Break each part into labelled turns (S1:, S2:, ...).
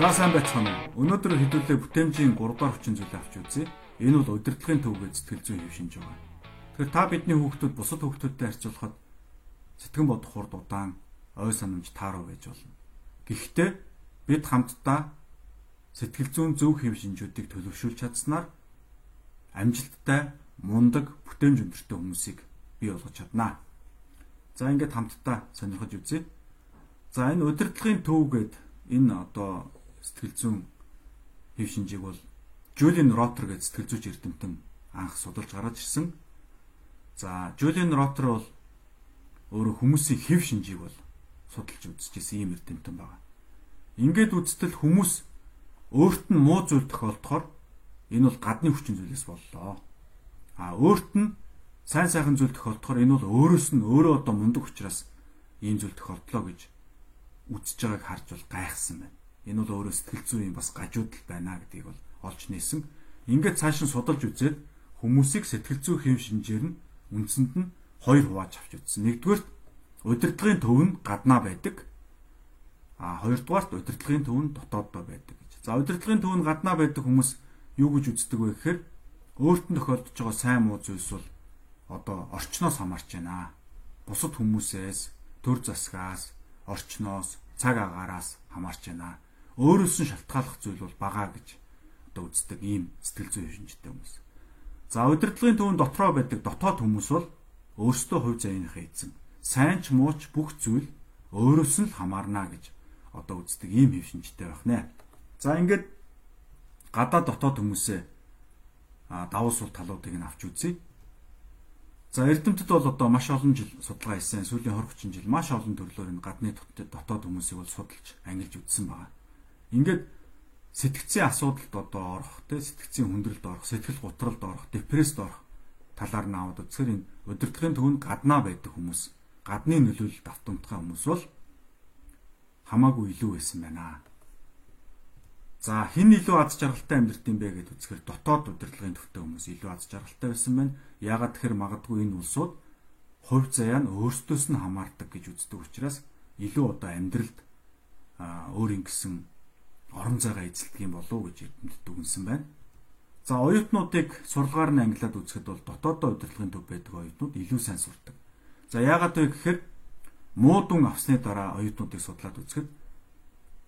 S1: За сайн байцгаана уу. Өнөөдөр хэдүүлээ бүтээмжийн 3 дахь хүчин зүйл авч үзье. Энэ бол удирдлагын төвгөө сэтгэл зүйн хэв шинж байгаа. Тэгэхээр та бидний хүүхдүүд бусад хүүхдүүдтэй харьцуулахад сэтгэн бодох хурд удаан, ой санамж тааруу байж болно. Гэхдээ бид хамтдаа сэтгэл зүйн зөв хэв шинжүүдийг төлөвшүүлж чадсанаар амжилттай, мундаг, бүтээмж өндөртэй хүмүүсийг бий болгож чаднаа. За ингээд хамтдаа сонирхож үзье. За энэ удирдлагын төв гээд энэ одоо сэтгэл зүйн хэв шинжийг бол Жулиан Ротер гэж сэтгэл зүйч эрдэмтэн анх судалж гаргаж ирсэн. За Жулиан Ротер бол өөрө хүмүүсийн хэв шинжийг бол судалж үзчихсэн ийм эрдэмтэн байна. Ингээд үзтэл хүмүүс өөрт нь муу зүйл тохиолдохоор энэ бол гадны хүчин зүйлээс боллоо. А өөрт нь сайн сайхан зүйл тохиолдохоор энэ бол өөрөөс нь өөрөө одоо мундаг учраас ийм зүйл тохиолдлоо гэж үзэж байгааг харж бол гайхсан байна. Энэ бол өөрөө сэтгэл зүйн бас гажуудал байна гэдгийг бол олж нээсэн. Ингээд цааш нь судалж үзээд хүмүүсийг сэтгэл зүй хэв шинжээр нь үндсэнд нь хоёр хувааж авч үзсэн. Нэгдүгээр удирдлагын төв нь гаднаа байдаг. А хоёрдугаарт удирдлагын төв нь дотооддоо байдаг гэж. За удирдлагын төв нь гаднаа байдаг хүмүүс юу гэж үздэг вэ гэхээр өөрт нь тохиолдож байгаа сайн муу зүйлс бол одоо орчноос хамаарч байна. Бусад хүмүүсээс, төр засгаас, орчноос, цаг агаараас хамаарч байна өөрөөс нь шалтгааллах зүйл бол бага гэж одоо үздэг ийм сэтгэл зүйн шинжтэй хүмүүс. За удирдлагын төвөн дотроо байдаг дотоод хүмүүс бол өөрсдөө хувь заяаныхаа эзэн. Сайн ч муу ч бүх зүйл өөрөөс нь л хамаарна гэж одоо үздэг ийм хэв шинжтэй байх нэ. За ингээд гадаа дотоод хүмүүсээ давуу сул талуудыг нь авч үзье. За эрдэмтэд бол одоо маш олон жил судалгаа хийсэн. Сүүлийн 20 30 жил маш олон төрлөөр энэ гадны дотоод хүмүүсийг бол судалж ангилж үзсэн байгаа. Ингээд сэтгцийн асуудалд одоо орох, тэ сэтгцийн хүндрэлд орох, сэтгэл гутралд орох, депресд орох талаар нь аваад үзэхээр энэ удирдлагын төвөнд гаднаа байдаг хүмүүс, гадны нөлөөлөлд автомтгай хүмүүс бол хамаагүй илүү байсан байна. За хэн илүү аз жаргалтай амьдрт юм бэ гэдээ үзэхээр дотоод удирдлагын төвтэй хүмүүс илүү аз жаргалтай байсан байна. Яагаад тэгэхээр магадгүй энэ улсууд хувь заяа нь өөрсдөөс нь хамаардаг гэж үздэг учраас илүү одоо амьдралд өөр ингэсэн орон зайгаа эзэлдэг юм болов уу гэж эрдэмтэд дүгнсэн байна. За оюутнуудыг сурлагаар нь ангилаад үзэхэд бол дотоодоо удирдлагын төв байдаг оюутнууд илүү сайн сурдаг. За яагаад вэ гэхээр муу дүн авсны дараа оюутнуудыг судлаад үзэхэд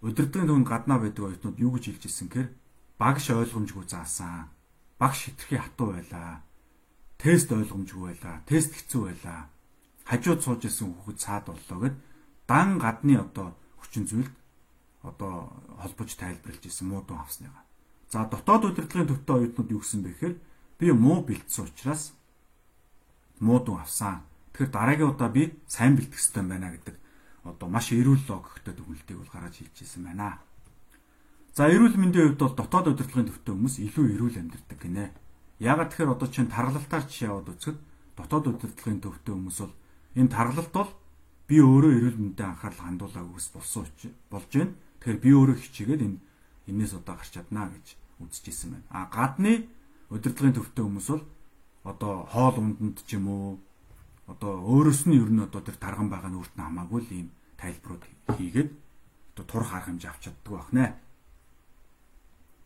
S1: удирдлагын төвөнд гаднаа байдаг оюутнууд юу гэж хэлж ирсэн гэхээр багш ойлгомжгүй заасан. Багш хитрхи хатуу байлаа. Тест ойлгомжгүй байлаа. Тест хэцүү байлаа. Хажууд сууж исэн хүүхэд цаад боллоо гэд дан гадны одоо хүчин зүйлд одоо холбож тайлбарлаж ирсэн муу дуу авсныгаа. За дотоод удирдлагын төвтэй оюутнууд юу гэсэн бэ гэхээр би муу бэлдсэн учраас муу дуу авсан. Тэгэхээр дараагийн удаа би сайн бэлдэх хэрэгтэй байна гэдэг одоо маш эрүүл логиктой дүгнэлтийг бол гаргаж хэлж ирсэн байна. За эрүүл мэндийн хувьд бол дотоод удирдлагын төвтэй хүмүүс илүү эрүүл амьдардаг гинэ. Ягаад тэгэхээр одоо чинь тархалтаар жишээ аваад үзэхэд дотоод удирдлагын төвтэй хүмүүс бол энэ тархалт бол би өөрөө эрүүл мэндэд анхаарал хандуулаагүйс болсон болж байна. Тэгэхээр би өөрөө хичээгээд энэ энээс одоо гарч чаднаа гэж үзчихсэн байна. А гадны удирдлагын төвтэй хүмүүс бол одоо хоол унданд ч юм уу одоо өөрөөс нь ер нь одоо тэр тарган байгаа нь өөрт нь хамаагүй л ийм тайлбарууд хийгээд одоо турах арга хэмжээ авч чаддаг байх нэ.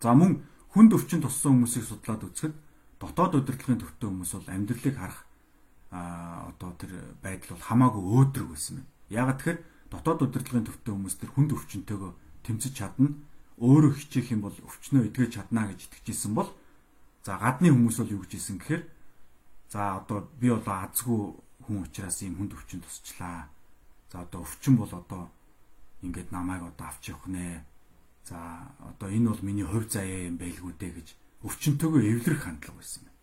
S1: За мөн хүнд өвчин туссан хүмүүсийг судлаад үзэхэд дотоод удирдлагын төвтэй хүмүүс бол амьдралыг харах а одоо тэр байдал бол хамаагүй өөдрөг байсан байна. Яагаад тэгэхээр дотоод удирдлагын төвтэй хүмүүс тэр хүнд өвчнөтэйгөө тэмцэж чадна. Өөрөө хичээх юм бол өвчнөө эдгэж чадна гэж итгэжсэн бол за гадны хүмүүс бол юу гэж хэлсэн гэхээр за одоо би бол азгүй хүн учраас ийм хүнд өвчин тусчлаа. За одоо өвчин бол одоо ингээд намайг одоо авч явах нэ. За одоо энэ бол миний хувь заяа юм байлгүй дээ гэж өвчнөтөөгөө эвлэрэх хандлага байсан юм.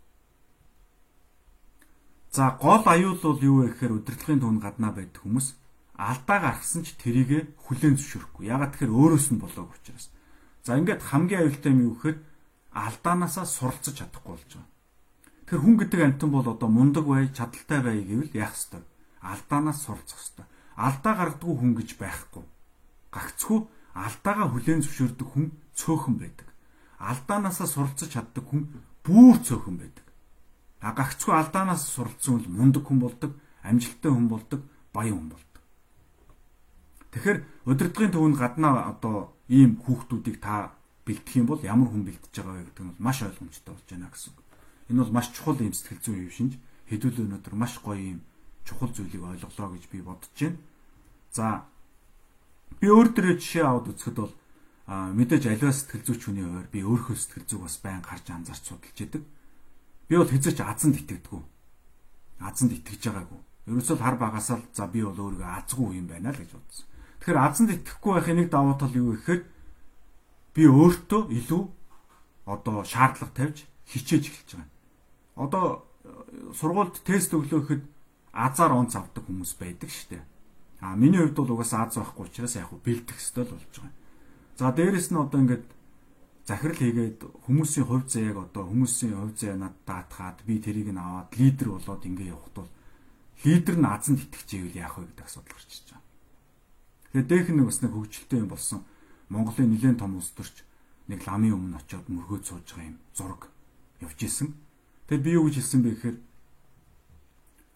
S1: За гол аюул бол юу вэ гэхээр удирдлагын түн гаднаа байдаг хүмүүс алдаа гаргасан ч тэрийг хүлээн зөвшөөрөхгүй. Ягаад тэгэхээр өөрөөс нь болоог учраас. За ингээд хамгийн аюултай юм юу гэхээр алдаанаасаа суралцаж чадахгүй болж байгаа. Тэр хүн гэдэг амьтан бол одоо мундаг бай, чадaltaй бай гэвэл яах ёстой? Алдаанаас суралцах ёстой. Алдаа гаргадгүй хүн гэж байхгүй. Гагцхүү алдаагаа хүлээн зөвшөөрдөг хүн цөөхөн байдаг. Алдаанаасаа суралцаж чаддаг хүн бүр цөөхөн байдаг. А гагцхүү алдаанаас суралцсан бол мундаг хүн болдог, амжилттай хүн болдог, баян хүн болдог. Тэгэхээр удирдлагын төвөнд гаднаа одоо ийм хүүхдүүдийг та бэлдэх юм бол ямар хүн бэлдэж байгаа вэ гэдэг нь маш ойлгомжтой болж байна гэсэн. Энэ бол маш чухал юм сэтгэл зүйн хэв шинж. Хэдүүлээ өнөөдөр маш гоё юм чухал зүйлийг ойлголоо гэж би бодож байна. За би өөр дөрөө жишээ аваад үзэхэд бол мэдээж аливаа сэтгэл зүйч хүний хувьд би өөрийнхөө сэтгэл зүйг бас байн гарч анзаарч судалж идэг. Би бол хэзээ ч азанд итгэдэггүй. Азанд итгэж байгаагүй. Ерөөсөө хар багасаа л за би бол өөрийгөө азгүй юм байна л гэж бодсон. Тэгэхээр азанд итгэхгүй байхын нэг давуу тал юу гэхээр би өөртөө илүү одоо шаардлага тавьж хичээж эхэлж байгаа. Одоо сургуульд тест өглөөхөд азар онц авдаг хүмүүс байдаг шүү дээ. А миний хувьд бол угаасаа аз байхгүй учраас яг бэлдэх ёстой л болж байгаа. За дээрэс нь одоо ингээд захирал хийгээд хүмүүсийн хувь заяаг одоо хүмүүсийн хувь заяа над даатгаад би тэрийг нь аваад лидер болоод ингээ явхад бол лидер нь азанд итгэж ивэл яах вэ гэдэг асуудал гарч ирж байгаа. Тэгээд дэх нэг бас нэг хөгжилтэй юм болсон. Монголын нэгэн том улс төрч нэг ламын өмнө очиод мөргөөд сууж байгаа юм зураг явж исэн. Тэгээд би юу гэж хэлсэн бэ гэхээр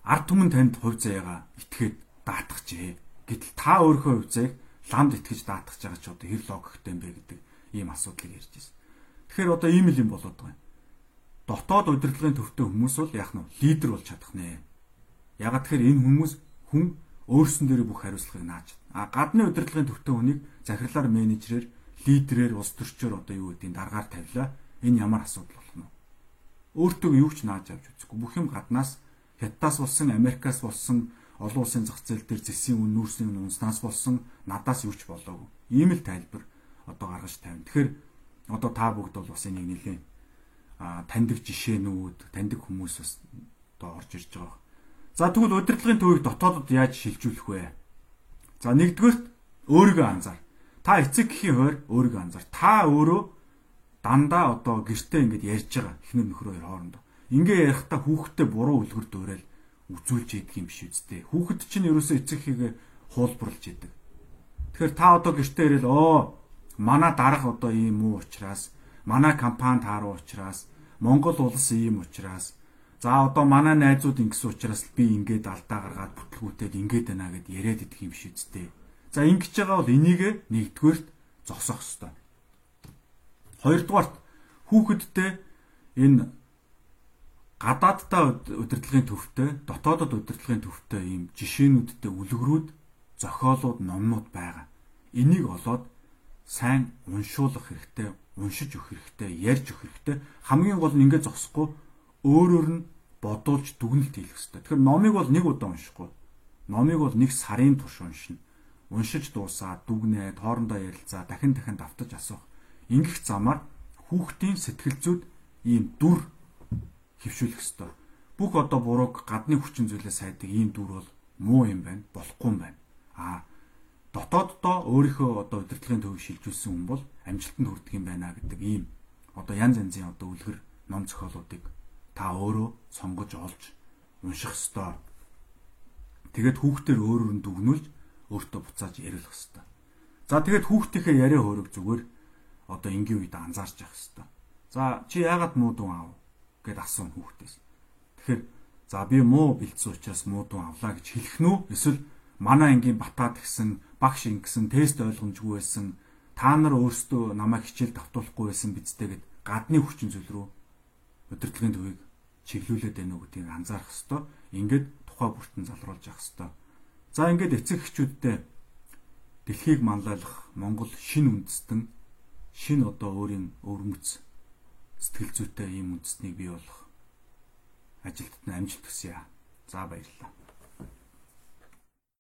S1: ард түмэн танд хувь заяагаа итгээд даатгажээ. Гэтэл та өөрийнхөө хувь заяаг ламд итгэж даатгаж байгаа ч одоо хэр логиктэй юм бэ гэдэг ийм асуудлыг ярьж байна. Тэгэхээр одоо ийм л юм болоод байгаа юм. Дотоод удирдлагын төвтэй хүмүүс бол яах нь лидер болж чадах нэ. Ягаад тэгэхээр энэ хүмүүс хүн өөрсөн дээр бүх хариуцлагыг нааж. А гадны удирдлагын төвтэй хүнийг захирлаар менежерээр лидерээр улс төрчөөр одоо юу гэдгийг дараагаар тавилаа. Энэ ямар асуудал болох нь вэ? Өөртөө юу ч нааж авч үзэхгүй. Бүх юм гаднаас Хятадаас болсон, Америкаас болсон, олон улсын зах зээл дээр зэсийн үн нүүрсний үнснаас болсон надаас юу ч болоогүй. Ийм л тайлбар одоо гаргаж тавина. Тэгэхээр одоо та бүгд бол бас энийг нэлээд а таньдаг жишээнүүд, таньдаг хүмүүс бас одоо орж ирж байгаа. За тэгвэл удирдлагын төвийг дотоодод яаж шилжүүлэх вэ? За нэгдүгээрт өөрийгөө анзаар. Та эцэг гэхийн хойр өөрийгөө анзаар. Та өөрөө дандаа одоо гэртээ ингэж ярьж байгаа эхнэр нөхрөө хоёр хоорондоо. Ингээ ярихдаа хүүхдтэй буруу үлгэр дуурайл үзүүлж идэг юм биш үсттэй. Хүүхэд чинь ерөөсөө эцэг хийгээ хуулбарлаж идэг. Тэгэхээр та одоо гэртээ ирэл оо манай дарга одоо ийм үү учраас манай компани тааруу учраас Монгол улс ийм учраас за одоо манай найзууд ингэсэн учраас би ингээд алдаа гаргаад бүтлгүүтэд ингээд байна гэд яриад идэх юм шиг үстэй. За ингэж байгаа бол энийг нэгдүгээрт зогсоох ёстой. Хоёрдугаарт хүүхэдтэй энэ гадаадтай удирдлагын төвтэй, дотоодод удирдлагын төвтэй ийм жишээнүүдтэй үлгэрүүд, зохиолууд, номнууд байгаа. Энийг олоод сайн уншуулах хэрэгтэй, уншиж өгөх хэрэгтэй, ярьж өгөх хэрэгтэй. Хамгийн гол нь ингэж зогсохгүй өөрөөр нь бодуулж дүгнэлт хийх хэрэгтэй. Тэгэхээр номыг бол нэг удаа уншихгүй. Номыг бол нэг сарын турш уншина. Уншиж дуусаад дүгнээд хоорондоо ярилцаа, дахин дахин давтаж асуух. Ингэх замаар хүүхдийн сэтгэл зүйд ийм дүр хөвшүүлэх хэрэгтэй. Бүх одоо бурууг гадны хүчин зүйлээс сайдаг ийм дүр бол муу юм байна, болохгүй юм байна. Аа дотооддоо өөрийнхөө одоо удирдлагын төвийг шилжүүлсэн хүн бол амжилтанд хүрдэг юм байна гэдэг ийм одоо янз янзын одоо үлгэр ном зохиолуудыг та өөрөө сонгож олж унших ёстой. Тэгээд хүүхдээр өөрөөр нь дүгнүүлж өөртөө буцааж яриулах ёстой. За тэгээд хүүхдийнхээ яриа хөрөг зүгээр одоо энгийн үед анзаарч явах ёстой. За чи яагаад муу дүн аав гэд асуув хүүхдээс. Тэгэхээр за би муу бэлдсэн учраас муу дүн авлаа гэж хэлэх нь үү? Эсвэл манай ангийн батаад гисэн багш ингэсэн тест ойлгомжгүй байсан та нар өөрсдөө намайг хичээл давтуулахгүй байсан бидтэй гэд гадны хүчин зүйл рүү удирдлагын төвийг чиглүүлээд байна уу гэдгийг анзаарах хэвээр ингээд тухай бүртэн залруулж явах хэвээр за ингээд эцэг эхчүүдтэй дэлхийг манлайлах Монгол шин үндэстэн шин одоо өөрийн өвөрмөц сэтгэл зүйтэй ийм үндэстнийг бий болох ажилтнаа амжилт хүсье. За баярлалаа.